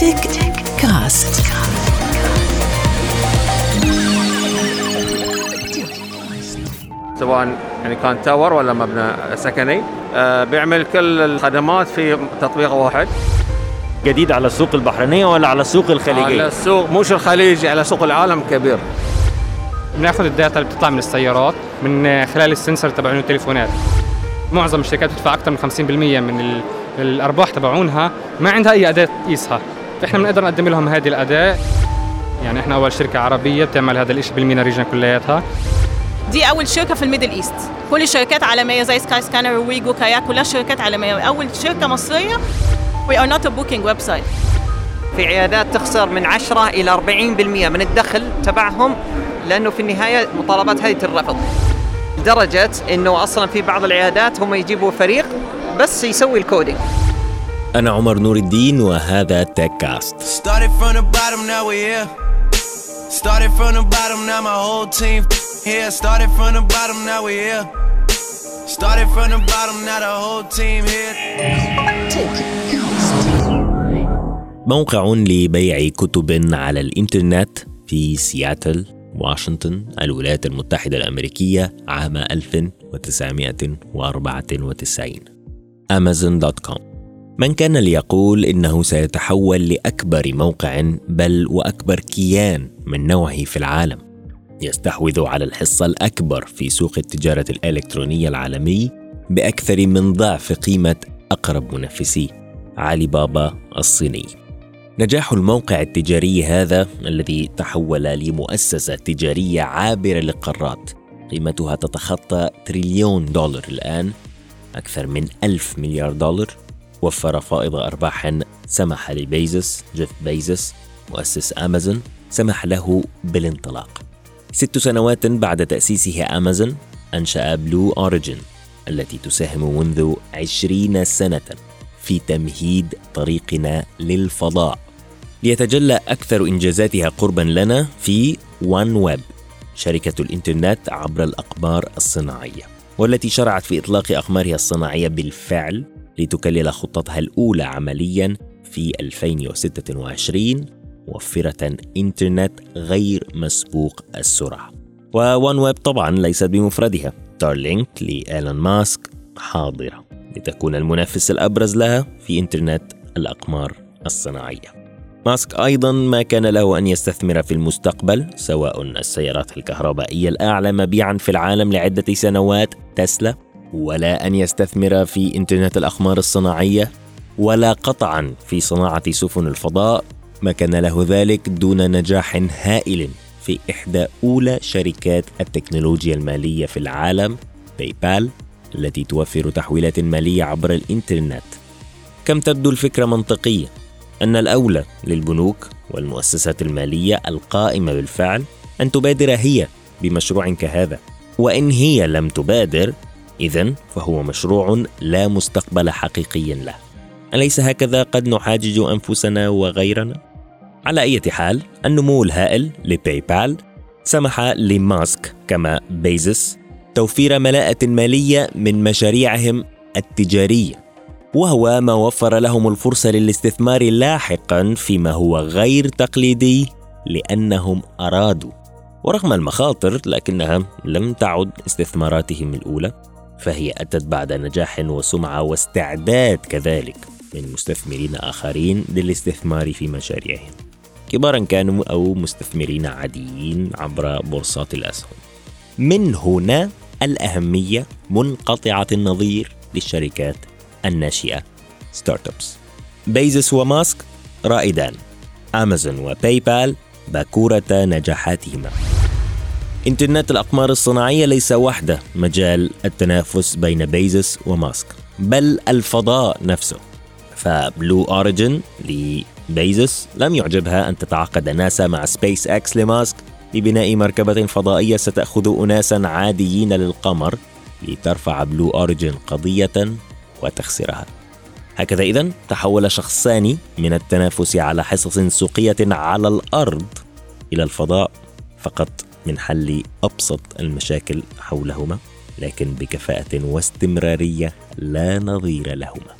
تك كاست سواء يعني كان تاور ولا مبنى سكني آه، بيعمل كل الخدمات في تطبيق واحد. جديد على السوق البحرينية ولا على السوق على الخليجية؟ السوق مش الخليجي على سوق العالم كبير. بناخذ ال data اللي بتطلع من السيارات من خلال ال sensor تبعون التليفونات. معظم الشركات بتدفع أكثر من 50% من ال- الأرباح تبعونها. ما عندها أي أداة تقيسها. فإحنا بنقدر نقدم لهم هذه الأداة. يعني إحنا أول شركة عربية بتعمل هذا الشيء بال MENA region كلياتها. دي أول شركة في ال Middle East. كل الشركات عالمية زي Skyscanner و Wego Kayak كلها شركات عالمية. أول شركة مصرية. We are not a booking website. في عيادات تخسر من 10 إلى 40% من الدخل تبعهم لأنه في النهاية مطالبات هذه ترفض لدرجة أنه أصلا في بعض العيادات هم يجيبوا فريق بس يسوي الكودينج. أنا عمر نور الدين وهذا تيك كاست موقع لبيع كتب على الإنترنت في سياتل واشنطن الولايات المتحدة الأمريكية عام 1994 Amazon.com من كان ليقول إنه سيتحول لأكبر موقع بل وأكبر كيان من نوعه في العالم. يستحوذ على الحصة الأكبر في سوق التجارة الإلكترونية العالمي بأكثر من ضعف قيمة أقرب منافسيه علي بابا الصيني. نجاح الموقع التجاري هذا الذي تحول لمؤسسة تجارية عابرة للقارات. قيمتها تتخطى تريليون دولار الآن أكثر من ألف مليار دولار. وفر فائض أرباح سمح لبيزوس جيف بيزوس مؤسس أمازون سمح له بالانطلاق. ست سنوات بعد تأسيسه أمازون أنشأ Blue Origin التي تساهم منذ عشرين سنة. في تمهيد طريقنا للفضاء. ليتجلى أكثر إنجازاتها قربا لنا في OneWeb شركة الإنترنت عبر الأقمار الصناعية والتي شرعت في إطلاق أقمارها الصناعية بالفعل لتكلل خطتها الأولى عمليا في 2026 موفرة إنترنت غير مسبوق السرعة. ووان ويب طبعا ليست بمفردها. تارلينك لإيلون ماسك حاضرة. لتكون المنافس الأبرز لها في إنترنت الأقمار الصناعية. ماسك أيضا ما كان له أن يستثمر في المستقبل سواء السيارات الكهربائية الأعلى مبيعا في العالم لعدة سنوات تسلا ولا أن يستثمر في إنترنت الأقمار الصناعية ولا قطعا في صناعة سفن الفضاء. ما كان له ذلك دون نجاح هائل في إحدى أولى شركات التكنولوجيا المالية في العالم باي بال التي توفر تحويلات مالية عبر الإنترنت كم تبدو الفكرة منطقية أن الأولى للبنوك والمؤسسات المالية القائمة بالفعل أن تبادر هي بمشروع كهذا وإن هي لم تبادر إذا فهو مشروع لا مستقبل حقيقي له أليس هكذا قد نحاجج أنفسنا وغيرنا؟ على أي حال النمو الهائل لباي بال سمح لماسك كما بيزوس توفير ملاءة مالية من مشاريعهم التجارية. وهو ما وفر لهم الفرصة للاستثمار لاحقا فيما هو غير تقليدي لأنهم أرادوا. ورغم المخاطر لكنها لم تعد استثماراتهم الأولى فهي أتت بعد نجاح وسمعة واستعداد كذلك من مستثمرين آخرين للاستثمار في مشاريعهم. كبارا كانوا أو مستثمرين عاديين عبر بورصات الأسهم. من هنا الأهمية منقطعة النظير للشركات الناشئة startups بيزوس وماسك رائدان. أمازون وباي بال باكورة نجاحاتهما. إنترنت الأقمار الصناعية ليس وحده مجال التنافس بين بيزوس وماسك بل الفضاء نفسه. فبلو أوريجن لبيزوس لم يعجبها أن تتعاقد ناسا مع سبيس أكس لماسك لبناء مركبة فضائية ستأخذ أناسا عاديين للقمر لترفع بلو أوريجن قضية وتخسرها. هكذا إذا تحول شخصان من التنافس على حصص سوقية على الأرض إلى الفضاء فقط من حل أبسط المشاكل حولهما لكن بكفاءة واستمرارية لا نظير لهما.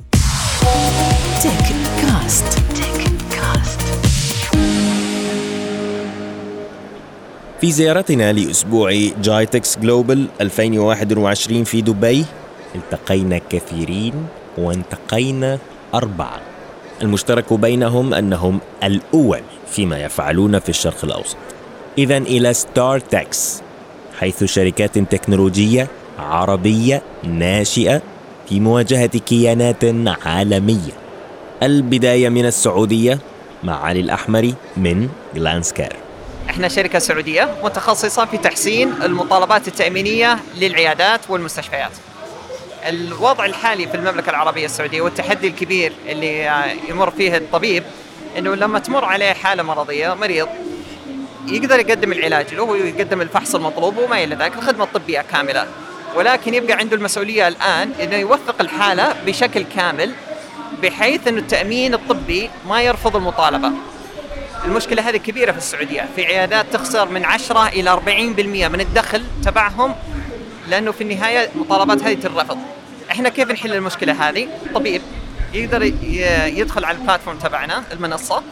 تك كاست في زيارتنا لأسبوع جايتكس جلوبال 2021 في دبي. التقينا كثيرين وانتقينا أربعة. المشترك بينهم أنهم الأول فيما يفعلون في الشرق الأوسط. إذا إلى ستار تكس حيث شركات تكنولوجية عربية ناشئة في مواجهة كيانات عالمية. البداية من السعودية مع علي الأحمري من جلانسكار إحنا شركة سعودية متخصصة في تحسين المطالبات التأمينية للعيادات والمستشفيات. الوضع الحالي في المملكة العربية السعودية والتحدي الكبير اللي يمر فيه الطبيب إنه لما تمر عليه حالة مرضية مريض يقدر يقدم العلاج له ويقدم الفحص المطلوب وما إلى ذلك الخدمة الطبية كاملة. ولكن يبقى عنده المسؤولية الآن إنه يوثق الحالة بشكل كامل بحيث إنه التأمين الطبي ما يرفض المطالبة. المشكلة هذه كبيرة في السعودية. في عيادات تخسر من 10 إلى 40% من الدخل تبعهم لأنه في النهاية المطالبات هذه ترفض إحنا كيف نحل المشكلة هذه؟ طبيب يقدر يدخل على ال platform تبعنا المنصة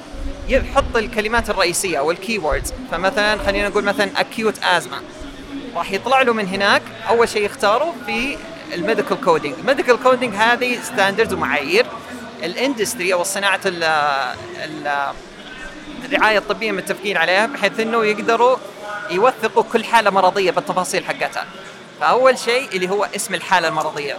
يحط الكلمات الرئيسية أو ال keywords فمثلا خلينا نقول مثلا acute asthma. راح يطلع له من هناك أول شيء يختاره في ال medical coding. ال medical coding هذه standards ومعايير. ال industry أو صناعة ال ال الرعاية الطبية متفقين عليها بحيث إنه يقدروا يوثقوا كل حالة مرضية بالتفاصيل حقتها. فأول شيء اللي هو اسم الحالة المرضية.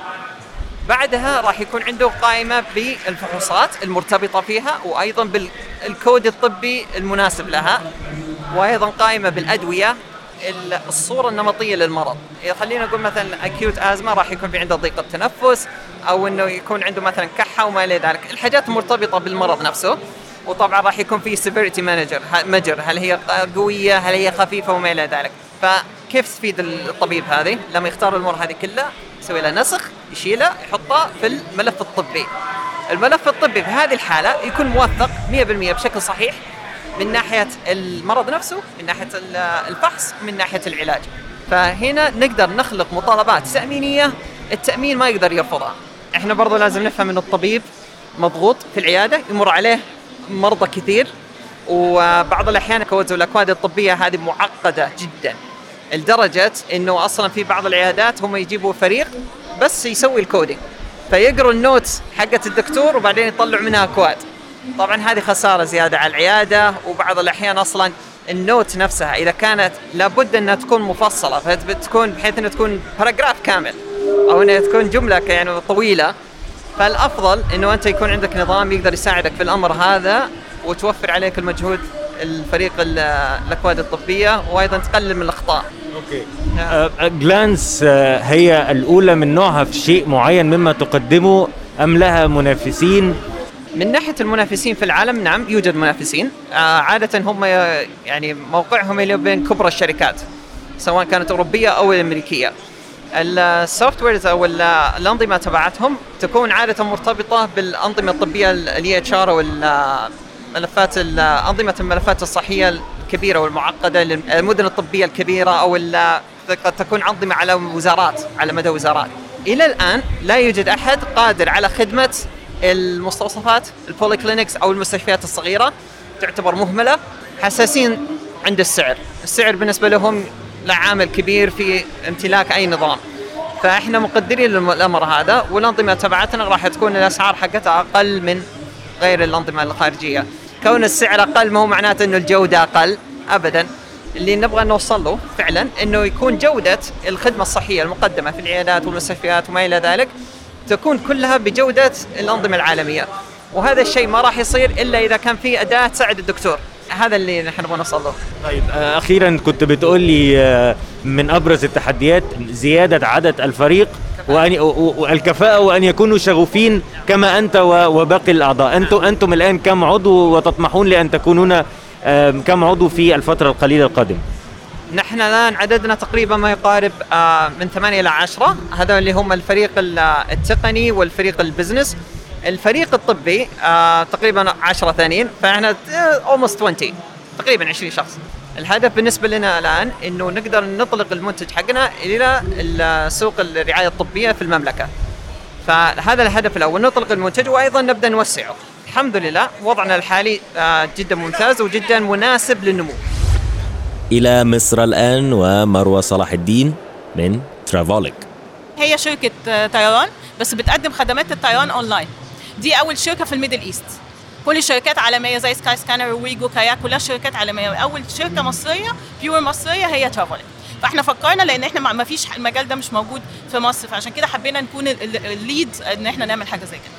بعدها راح يكون عنده قائمة بالفحوصات المرتبطة فيها وأيضا بالكود الطبي المناسب لها وأيضا قائمة بالأدوية ال- الصورة النمطية للمرض خلينا نقول مثلا اكيوت ازمه راح يكون في عنده ضيق التنفس أو إنه يكون عنده مثلا كحة وما إلى ذلك الحاجات المرتبطه بالمرض نفسه وطبعا راح يكون في severity manager measure هل هي قوية؟ هل هي خفيفة؟ وما إلى ذلك. فكيف تفيد الطبيب هذه؟ لما يختار الأمور هذه كلها يسوي لها نسخ يشيلها يحطها في الملف الطبي. الملف الطبي في هذه الحالة يكون موثق 100% بشكل صحيح من ناحية المرض نفسه من ناحية ال- الفحص من ناحية العلاج. فهنا نقدر نخلق مطالبات تأمينية التأمين ما يقدر يرفضها. إحنا برضو لازم نفهم إن الطبيب مضغوط في العيادة يمر عليه مرضى كثير وبعض الأحيان ال codes والأكواد الطبية هذه معقدة جدا لدرجة إنه أصلا في بعض العيادات هم يجيبوا فريق بس يسوي ال coding فيقروا ال note حقت الدكتور وبعدين يطلعوا منها أكواد. طبعا هذه خسارة زيادة على العيادة وبعض الأحيان أصلا ال note نفسها إذا كانت لابد أنها تكون مفصلة فتكون بحيث إنها تكون paragraph كامل أو إنها تكون جملة يعني طويلة. فالأفضل إنه أنت يكون عندك نظام يقدر يساعدك في الأمر هذا وتوفر عليك المجهود الفريق ال- الأكواد الطبية وأيضا تقلل من الأخطاء. أوكي. جلانس آه، هي الأولى من نوعها في شيء معين مما تقدمه أم لها منافسين؟ من ناحية المنافسين في العالم نعم يوجد منافسين. عادة هم يعني موقعهم اللي بين كبرى الشركات سواء كانت أوروبية أو أمريكية. ال softwares أو ال- الأنظمة تبعتهم تكون عادة مرتبطة بالأنظمة الطبية ال EHR أو ال- ملفات أنظمة الملفات الصحية الكبيرة والمعقده للمدن الطبية الكبيرة أو قد تكون أنظمة على وزارات على مدى وزارات. إلى الآن لا يوجد أحد قادر على خدمة المستوصفات ال polyclinics أو المستشفيات الصغيرة تعتبر مهملة حساسين عند السعر. السعر بالنسبة لهم له عامل كبير في امتلاك أي نظام. فإحنا مقدرين الأمر هذا والأنظمة تبعتنا راح تكون الأسعار حقتها أقل من غير الأنظمة الخارجية. كون السعر أقل ما هو معناته إنه الجودة أقل ابدا. اللي نبغى نوصل له فعلا إنه يكون جودة الخدمة الصحية المقدمة في العيادات والمستشفيات وما إلى ذلك تكون كلها بجودة الأنظمة العالمية. وهذا الشيء ما راح يصير إلا إذا كان في أداة تساعد الدكتور. هذا اللي نحن نبغى نوصل له. طيب آه، أخيرا كنت بتقول لي آه، من أبرز التحديات زيادة عدد الفريق وأن و- و- والكفاءة وأن يكونوا شغوفين كما أنت و- وباقي الأعضاء. أنتم أنتم الآن كم عضو وتطمحون لأن تكونون كم عضو في الفترة القليلة القادمة؟ نحن الآن عددنا تقريبا ما يقارب آه، من 8 إلى 10 هذا اللي هم الفريق ال- التقني والفريق ال business. الفريق الطبي آه، تقريبا 10 ثانيين فإحنا almost 20 تقريبا 20 شخص. الهدف بالنسبة لنا الآن إنه نقدر نطلق المنتج حقنا إلى ال- سوق الرعاية الطبية في المملكة. فهذا الهدف الأول نطلق المنتج وأيضا نبدأ نوسعه. الحمد لله وضعنا الحالي آه، جدا ممتاز وجدا مناسب للنمو. إلى مصر الآن ومروة صلاح الدين من ترافوليك هي شركة آه، طيران بس بتقدم خدمات الطيران اونلاين دي أول شركة في ال Middle East. كل الشركات عالمية زي سكاي سكانر وويجو كاياك كلها شركات عالمية. أول شركة مصرية pure مصرية هي ترافوليك فإحنا فكرنا لأن إحنا ما فيش المجال ده مش موجود في مصر. فعشان كده حبينا نكون ال- ال- ال lead إن إحنا نعمل حاجة زي كده.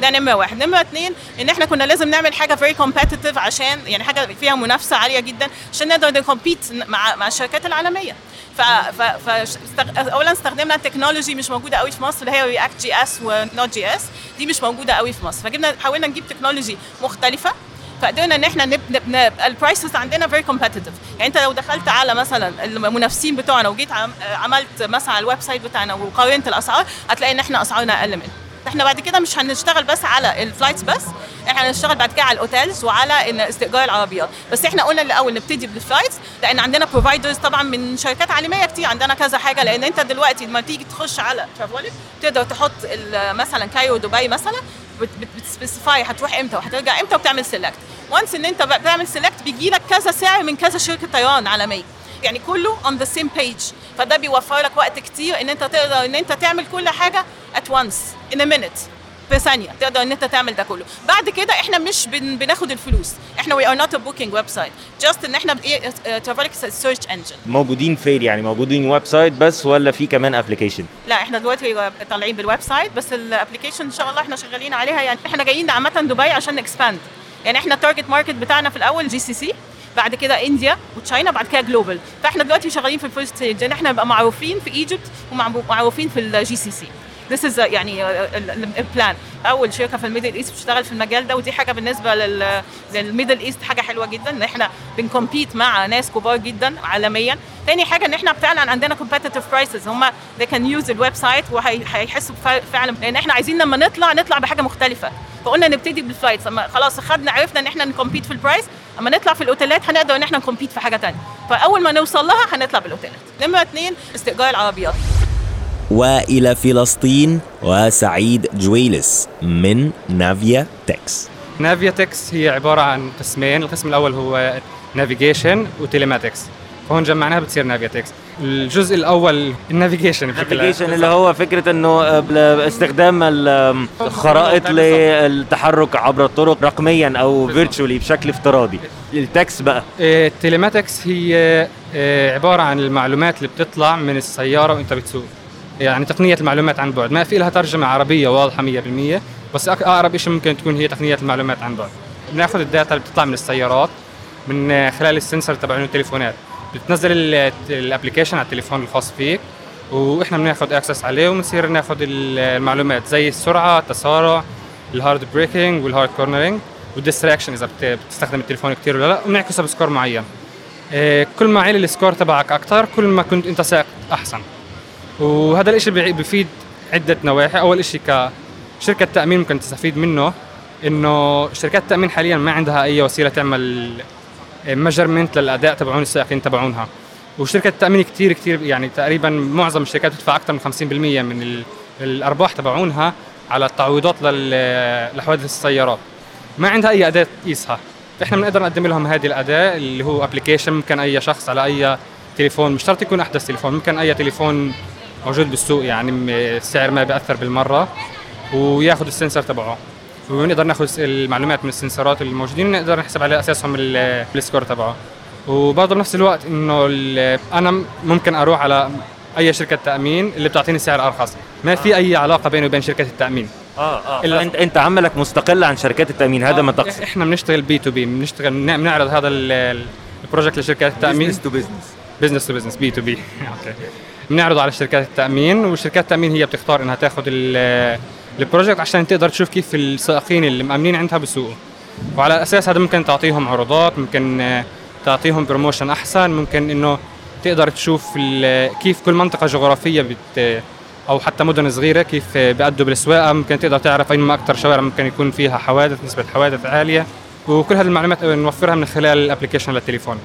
ده نمرة واحد. نمرة اتنين إن إحنا كنا لازم نعمل حاجة very competitive عشان يعني حاجة فيها منافسة عالية جدا عشان نقدر ن compete مع مع الشركات العالمية. ف, ف, ف. اولا استخدمنا technology مش موجودة قوي في مصر اللي هي React JS و Node JS دي مش موجودة قوي في مصر. فجبنا حاولنا نجيب technology مختلفة فقدرنا إن إحنا نب... نب... نب... ال prices عندنا very competitive يعني أنت لو دخلت على مثلا المنافسين بتوعنا وجيت عم... عملت مثلا على ال website بتاعنا وقارنت الأسعار هتلاقي إن إحنا أسعارنا أقل منه. إحنا بعد كده مش هنشتغل بس على ال flights بس إحنا هنشتغل بعد كده على ال hotels وعلى إن استئجار العربيات بس إحنا قلنا الأول نبتدي بال flights لأن عندنا providers طبعا من شركات عالمية كتير عندنا كذا حاجة. لأن أنت دلوقتي لما تيجي تخش على ترافوليك تقدر تحط مثلا Cairo دبي مثلا بت specify هتروح إمتى وهترجع إمتى وبتعمل select once إن أنت بتعمل select بيجي لك كذا سعر من كذا شركة طيران عالمية. يعني كله on the same page. فده بيوفر لك وقت كتير إن أنت تقدر إن أنت تعمل كل حاجة at once in a minute. في ثانية تقدر إن أنت تعمل ده كله. بعد كده إحنا مش بن بناخد الفلوس. إحنا we are not a booking website. Just إن إحنا إيه ترافلك search engine موجودين فين يعني موجودين website بس ولا في كمان application لا إحنا دلوقتي طالعين بال website بس ال application إن شاء الله إحنا شغالين عليها. يعني إحنا جايين عامة دبي عشان ن expand يعني إحنا ال target market بتاعنا في الأول GCC بعد كده India و China بعد كده global فإحنا دلوقتي شغالين في ال first stage ان إحنا نبقى معروفين في Egypt ومعروفين في ال GCC This is يعني البلان أول شركه في ال Middle East بتشتغل في المجال ده ودي حاجة بالنسبة لل لل Middle East حاجة حلوة جدا إن إحنا بن compete مع ناس كبار جدا عالميا. تاني حاجة إن إحنا فعلا عندنا competitive prices. هم they can use ال website وهيحسوا فعلا. لأن إحنا عايزين لما نطلع نطلع بحاجة مختلفة. فقلنا نبتدي بال flights أما خلاص خدنا عرفنا إن إحنا ن compete في ال price أما نطلع في الأوتيلات هنقدر إن إحنا ن compete في حاجة تانية. فأول ما نوصل لها هنطلع بالأوتيلات. نمرة اثنين استئجار العربيات. وإلى فلسطين وسعيد جويلس من نافيا تكس. نافيا تكس هي عبارة عن قسمين. القسم الأول هو navigation و telematics فهون جمعناها بتصير نافيا تكس. الجزء الأول ال navigation بشكل ال application اللي هو فكرة إنه آه، استخدام ال- الخرائط للتحرك عبر الطرق رقميا أو virtually بشكل افتراضي. التكس بقى. ال telematics هي آه، عبارة عن المعلومات اللي بتطلع من السيارة وأنت بتسوق. يعني تقنية المعلومات عن بعد. ما في لها ترجمة عربية واضحة 100% بس أقرب شيء ممكن تكون هي تقنية المعلومات عن بعد. بناخذ ال data اللي بتطلع من السيارات من خلال ال sensor تبعون التليفونات. بتنزل ال- ال application على التليفون الخاص فيك وإحنا بناخذ access عليه وبنصير ناخذ المعلومات زي السرعة التسارع ال hard braking وال hard cornering وال distraction إذا بت- بتستخدم التليفون كثير ولا لا. وبنعكسها ب score معين. آه، كل ما عالي ال score تبعك أكثر كل ما كنت أنت سائق أحسن. وهذا الإشي بيع- بفيد عدة نواحي. أول إشي كشركه تأمين ممكن تستفيد منه إنه شركات التأمين حاليا ما عندها أي وسيلة تعمل measurement للأداء تبعون السائقين تبعونها. وشركة التأمين كثير كثير يعني تقريبا معظم الشركات بتدفع أكثر من 50% من ال- الأرباح تبعونها على التعويضات لحوادث السيارات. ما عندها أي أداة تقيسها. فاحنا بنقدر نقدم لهم هذه الأداة اللي هو application ممكن أي شخص على أي تليفون مش شرط يكون أحدث تليفون ممكن أي تليفون موجود بالسوق يعني السعر ما بيأثر بالمرة وياخذ ال sensor تبعه. ونقدر ناخذ المعلومات من السنسرات الموجودين ونقدر نحسب على أساسهم ال- ال score تبعه. وبرضه بنفس الوقت إنه أنا ممكن أروح على أي شركة تأمين اللي بتعطيني سعر أرخص. ما في أي علاقة بيني وبين شركة التأمين. آه آه. انت أنت عملك مستقل عن شركات التأمين هذا ما تقصد. إحنا بنشتغل B2B بنشتغل بن- بنعرض هذا ال- ال- ال project لشركات التأمين. to business business to business B2B okay بنعرضه على شركات التأمين وشركات التأمين هي بتختار إنها تاخذ ال- ال project عشان تقدر تشوف كيف السائقين اللي مأمنين عندها بيسوقوا وعلى أساس هذا ممكن تعطيهم عروضات ممكن تعطيهم promotion أحسن ممكن إنه تقدر تشوف كيف كل منطقة جغرافية بت أو حتى مدن صغيرة كيف بيأدوا بالسواقة. ممكن تقدر تعرف اين ما أكثر شوارع ممكن يكون فيها حوادث نسبة حوادث عالية. وكل هذه المعلومات نوفرها من خلال ال application للتليفون.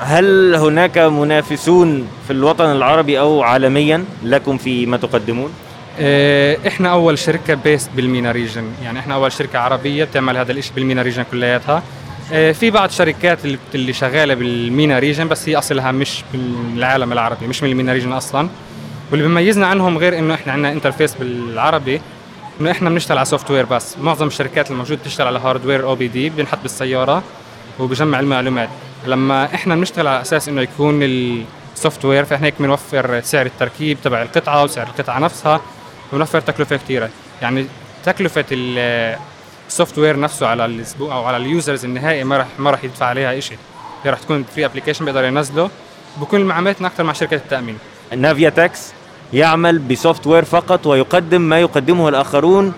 هل هناك منافسون في الوطن العربي أو عالميا لكم فيما تقدمون؟ آه، إحنا أول شركة based بال MENA region يعني إحنا أول شركة عربية بتعمل هذا الشيء بال MENA region كلياتها. آه، في بعض شركات اللي شغالة بال MENA region بس هي أصلها مش بالعالم العربي مش من ال MENA region أصلا. واللي بيميزنا عنهم غير إنه إحنا عندنا interface بالعربي إنه إحنا بنشتغل على software بس. معظم الشركات الموجودة بتشتغل على hardware OBD بينحط بالسيارة وبجمع المعلومات. لما إحنا بنشتغل على أساس إنه يكون ال software فإحنا هيك بنوفر سعر التركيب تبع القطعة وسعر القطعة نفسها ونوفر تكلفة كثيره يعني تكلفة ال- ال software نفسه على الزبون أو على ال users النهائي ما راح ما راح يدفع عليها شيء هي راح تكون free application بيقدر ينزله بكون معاملتنا أكثر مع شركة التأمين. نافيا تكس يعمل ب software فقط ويقدم ما يقدمه الآخرون ال-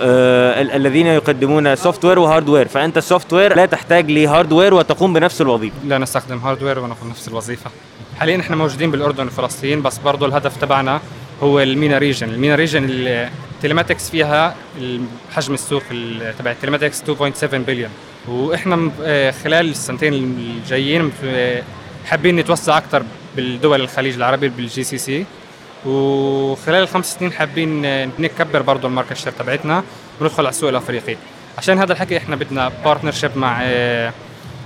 الذين يقدمون software و hardware فأنت ال software لا تحتاج ل hardware وتقوم بنفس الوظيفة. لا نستخدم hardware ونقوم نفس الوظيفة. حاليا إحنا موجودين بالأردن وفلسطين بس برضه الهدف تبعنا هو ال MENA region ال MENA region ال telematics فيها حجم السوق ال- تبع ال telematics 2.7 بليون وإحنا آه، خلال السنتين الجايين آه، حابين نتوسع أكثر بالدول الخليج العربي بال GCC. وخلال الخمس سنين حابين نكبر برضه ال market share تبعتنا وندخل على السوق الأفريقي. عشان هذا الحكي إحنا بدنا partnership مع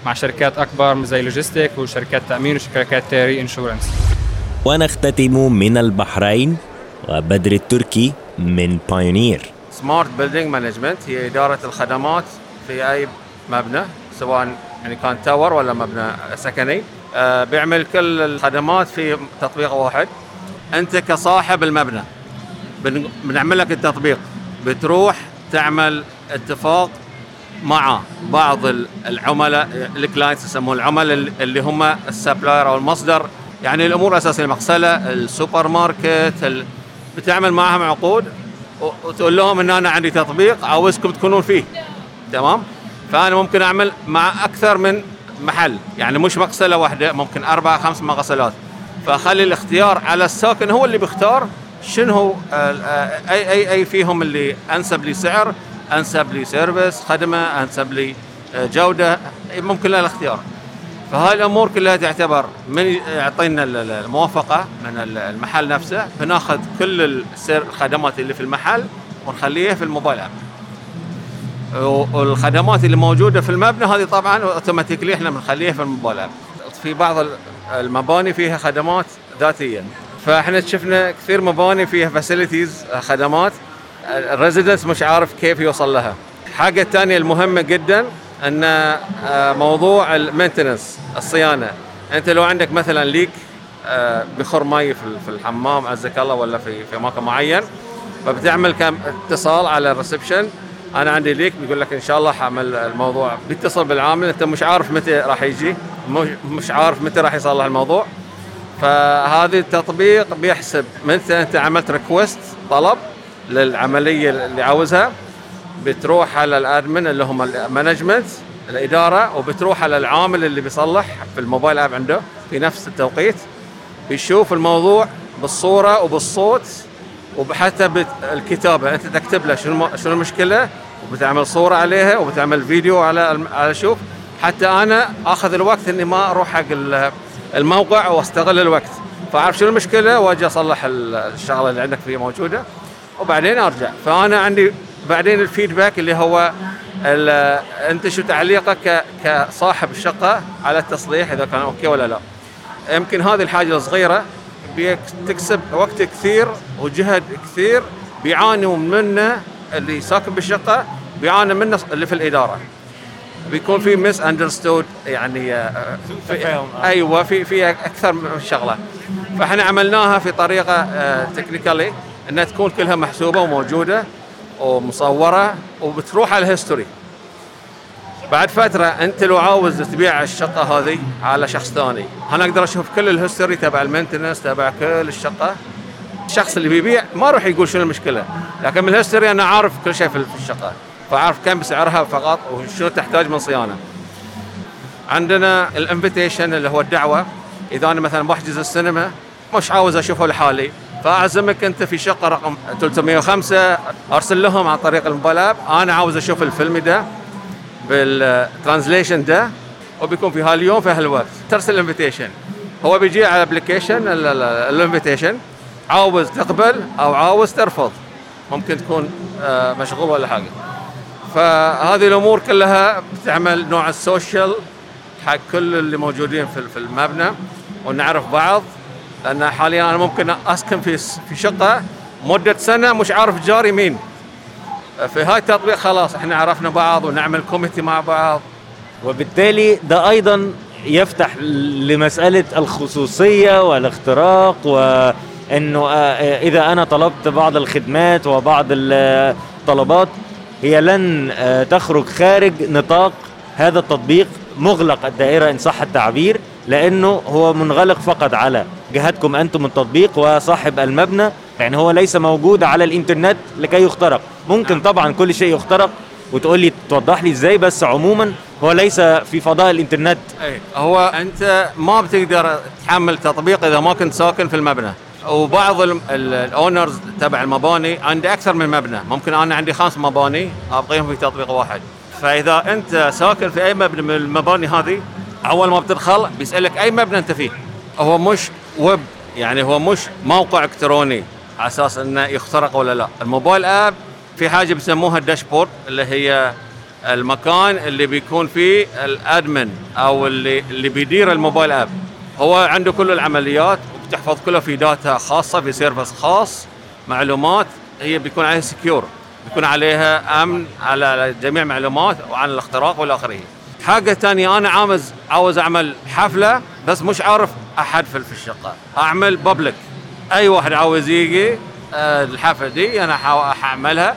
مع شركات أكبر زي logistic وشركات تأمين وشركات reinsurance ونختتم من البحرين وبدر التركي من بايونير smart building management هي إدارة الخدمات في أي مبنى سواء يعني كان tower ولا مبنى سكني. آه، بيعمل كل الخدمات في تطبيق واحد. أنت كصاحب المبنى بن- بنعمل لك التطبيق. بتروح تعمل اتفاق مع بعض ال- العملاء ال clients يسمون العملاء اللي هم ال supplier أو المصدر. يعني الأمور الأساسية المغسلة السوبر ماركت. بتعمل معهم عقود وتقول لهم إن أنا عندي تطبيق عاوزكم تكونون فيه. تمام؟ فأنا ممكن أعمل مع أكثر من محل. يعني مش مغسلة واحدة ممكن أربع خمس مغسلات. فاخلي الاختيار على الساكن هو اللي بيختار شنو ال- آه، اي اي أي فيهم اللي أنسب لي سعر أنسب لي service خدمة أنسب لي آه، جودة ممكن له الاختيار. فهاي الأمور كلها تعتبر من يعطينا ال- ال- الموافقة من ال- المحل نفسه. فناخذ كل الخدمات اللي في المحل ونخليها في ال mobile app والخدمات اللي موجودة في المبنى هذه طبعا automatically إحنا بنخليها في ال mobile app في بعض المباني فيها خدمات ذاتيه فإحنا شفنا كثير مباني فيها facilities خدمات. ال residents مش عارف كيف يوصل لها. الحاجة الثانية المهمة جدا إن آه، موضوع ال maintenance الصيانة. أنت لو عندك مثلا ليك آه، يخر مي في الحمام عزك الله ولا في في مكان معين فبتعمل كم اتصال على ال reception. أنا عندي ليك بيقول لك إن شاء الله حعمل الموضوع بيتصل بالعامل. أنت مش عارف متى راح يجي مش- عارف متى راح يصلح الموضوع. فهذا التطبيق بيحسب متى أنت عملت request طلب للعملية اللي عاوزها بتروح على ال admin اللي هم ال management الإدارة وبتروح على العامل اللي بيصلح في ال mobile app عنده في نفس التوقيت بيشوف الموضوع بالصورة وبالصوت وحتى بالكتابه انت تكتب له شنو شنو المشكلة وبتعمل صورة عليها وبتعمل فيديو على على شوف. حتى أنا آخذ الوقت إني ما أروح حق ال- الموقع وأستغل الوقت. فأعرف شنو المشكلة وأجي أصلح ال- الشغلة اللي عندك فيه موجودة وبعدين أرجع. فأنا عندي بعدين ال feedback اللي هو أنت شو تعليقك كصاحب الشقة على التصليح إذا كان okay ولا لا. يمكن هذه الحاجة الصغيرة بيك تكسب وقت كثير وجهد كثير بيعانوا منه اللي ساكن بالشقة بيعاني منه اللي في الإدارة. بيكون في misunderstood يعني آه، في أيوه في في أكثر من شغلة. فإحنا عملناها في طريقة technically إنها تكون كلها محسوبة وموجودة ومصورة وبتروح على ال history بعد فترة أنت لو عاوز تبيع الشقة هذه على شخص ثاني أنا أقدر أشوف كل ال history تبع ال maintenance تبع كل الشقة. الشخص اللي بيبيع ما راح يقول شنو المشكلة لكن من ال history أنا عارف كل شيء في الشقة فأعرف كم سعرها فقط وشنو تحتاج من صيانة. عندنا ال invitation اللي هو الدعوة إذا أنا مثلا بحجز السينما مش عاوز أشوفه لحالي فأعزمك أنت في شقة رقم 305 أرسل لهم عن طريق الموبايل أنا عاوز أشوف الفيلم ده. بال translation ده وبيكون في هاليوم في هالوقت. ترسل ال invitation هو بيجي على ال application ال invitation عاوز تقبل أو عاوز ترفض. ممكن تكون آه، مشغول ولا حاجة. فهذه الأمور كلها بتعمل نوع ال social حق كل اللي موجودين في في المبنى ونعرف بعض. لأن حاليا أنا ممكن أسكن في في شقة مدة سنة مش عارف جاري مين. في هاي التطبيق خلاص إحنا عرفنا بعض ونعمل community مع بعض. وبالتالي ده أيضا يفتح لمسألة الخصوصية والاختراق وإنه آه، إذا أنا طلبت بعض الخدمات وبعض الطلبات هي لن آه، تخرج خارج نطاق هذا التطبيق مغلق الدائرة إن صح التعبير لأنه هو منغلق فقط على جهتكم أنتم التطبيق وصاحب المبنى يعني هو ليس موجود على الإنترنت لكي يخترق. ممكن طبعا كل شيء يخترق. وتقول لي توضح لي إزاي بس عموما هو ليس في فضاء الإنترنت. أي هو أنت ما بتقدر تحمل تطبيق إذا ما كنت ساكن في المبنى. وبعض ال owners تبع المباني عنده أكثر من مبنى. ممكن أنا عندي خمس مباني ابقيهم في تطبيق واحد. فإذا أنت ساكن في أي مبنى من المباني هذه أول ما بتدخل بيسألك أي مبنى أنت فيه. هو مش ويب يعني هو مش موقع إلكتروني على أساس إنه يخترق ولا لا. ال mobile app في حاجة بيسموها ال dashboard اللي هي المكان اللي بيكون فيه ال admin أو اللي اللي بيدير ال mobile app. هو عنده كل العمليات وبتحفظ كلها في data خاصة في service خاص معلومات هي بيكون عليها secure بيكون عليها أمن على جميع معلومات وعن الاختراق والى آخره. حاجة ثانية أنا عاوز عاوز أعمل حفلة بس مش عارف أحد في الشقة. أعمل public أي واحد عاوز يجي آه، الحفلة دي أنا حاعملها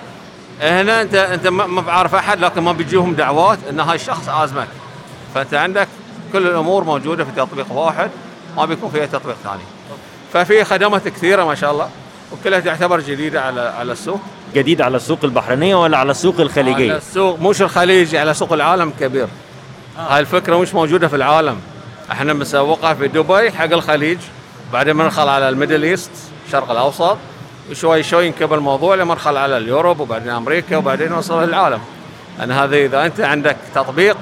هنا انت انت ما بعرف احد لكن ما بيجيهم دعوات ان هاي الشخص عازمك فانت عندك كل الأمور موجودة في تطبيق واحد ما بيكون فيها تطبيق ثاني. ففي خدمات كثيرة ما شاء الله وكلها تعتبر جديدة على على السوق. جديد على السوق البحرينية ولا على السوق الخليجية؟ على السوق مش الخليجي على سوق العالم كبير. آه. هاي الفكرة مش موجودة في العالم. إحنا مسوقها في دبي حق الخليج بعدين بندخل على ال Middle East الشرق الأوسط. وشوي شوي ينكبر الموضوع ندخل على ال Europe وبعدين أمريكا وبعدين نوصل للعالم لأن هذا إذا أنت عندك تطبيق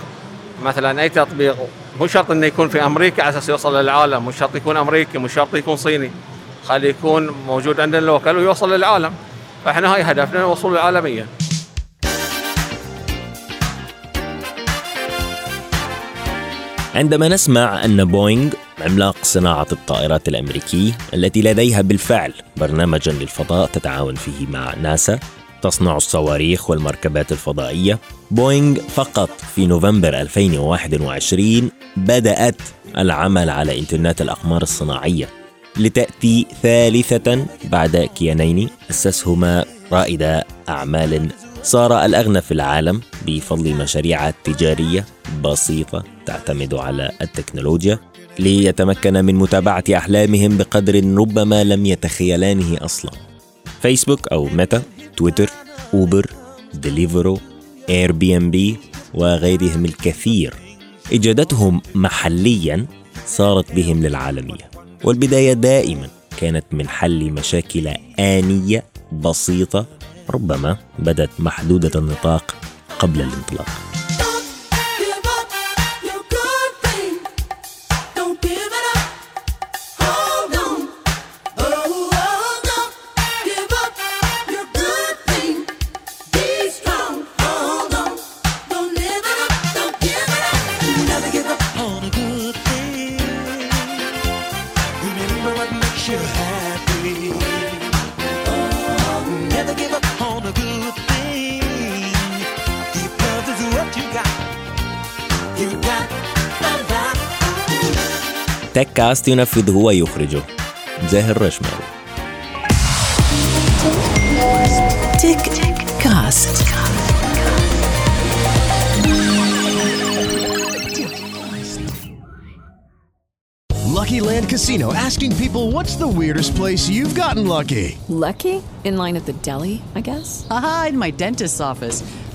مثلا أي تطبيق مو شرط إنه يكون في أمريكا على أساس يوصل للعالم مو شرط يكون أمريكي مو شرط يكون صيني. خلي يكون موجود عندنا اللوكل ويوصل للعالم. فإحنا هاي هدفنا الوصول العالمية. عندما نسمع أن بوينغ عملاق صناعة الطائرات الأمريكي التي لديها بالفعل برنامجا للفضاء تتعاون فيه مع ناسا تصنع الصواريخ والمركبات الفضائية. بوينغ فقط في نوفمبر 2021 بدأت العمل على إنترنت الأقمار الصناعية لتأتي ثالثة بعد كيانين أسسهما رائد أعمال صار الأغنى في العالم بفضل مشاريع تجارية بسيطة تعتمد على التكنولوجيا. ليتمكن من متابعة أحلامهم بقدر ربما لم يتخيلانه أصلا. فيسبوك أو ميتا تويتر أوبر ديليفرو Airbnb وغيرهم الكثير. إجادتهم محليا صارت بهم للعالمية. والبداية دائما كانت من حل مشاكل آنية بسيطة ربما بدت محدودة النطاق قبل الانطلاق. تك كاست ينفذه ويخرجه زاهر رشماوي تك كاست Lucky Land Casino asking people what's the weirdest place you've gotten lucky? Lucky? In line at the deli, I guess? Aha, in my dentist's office.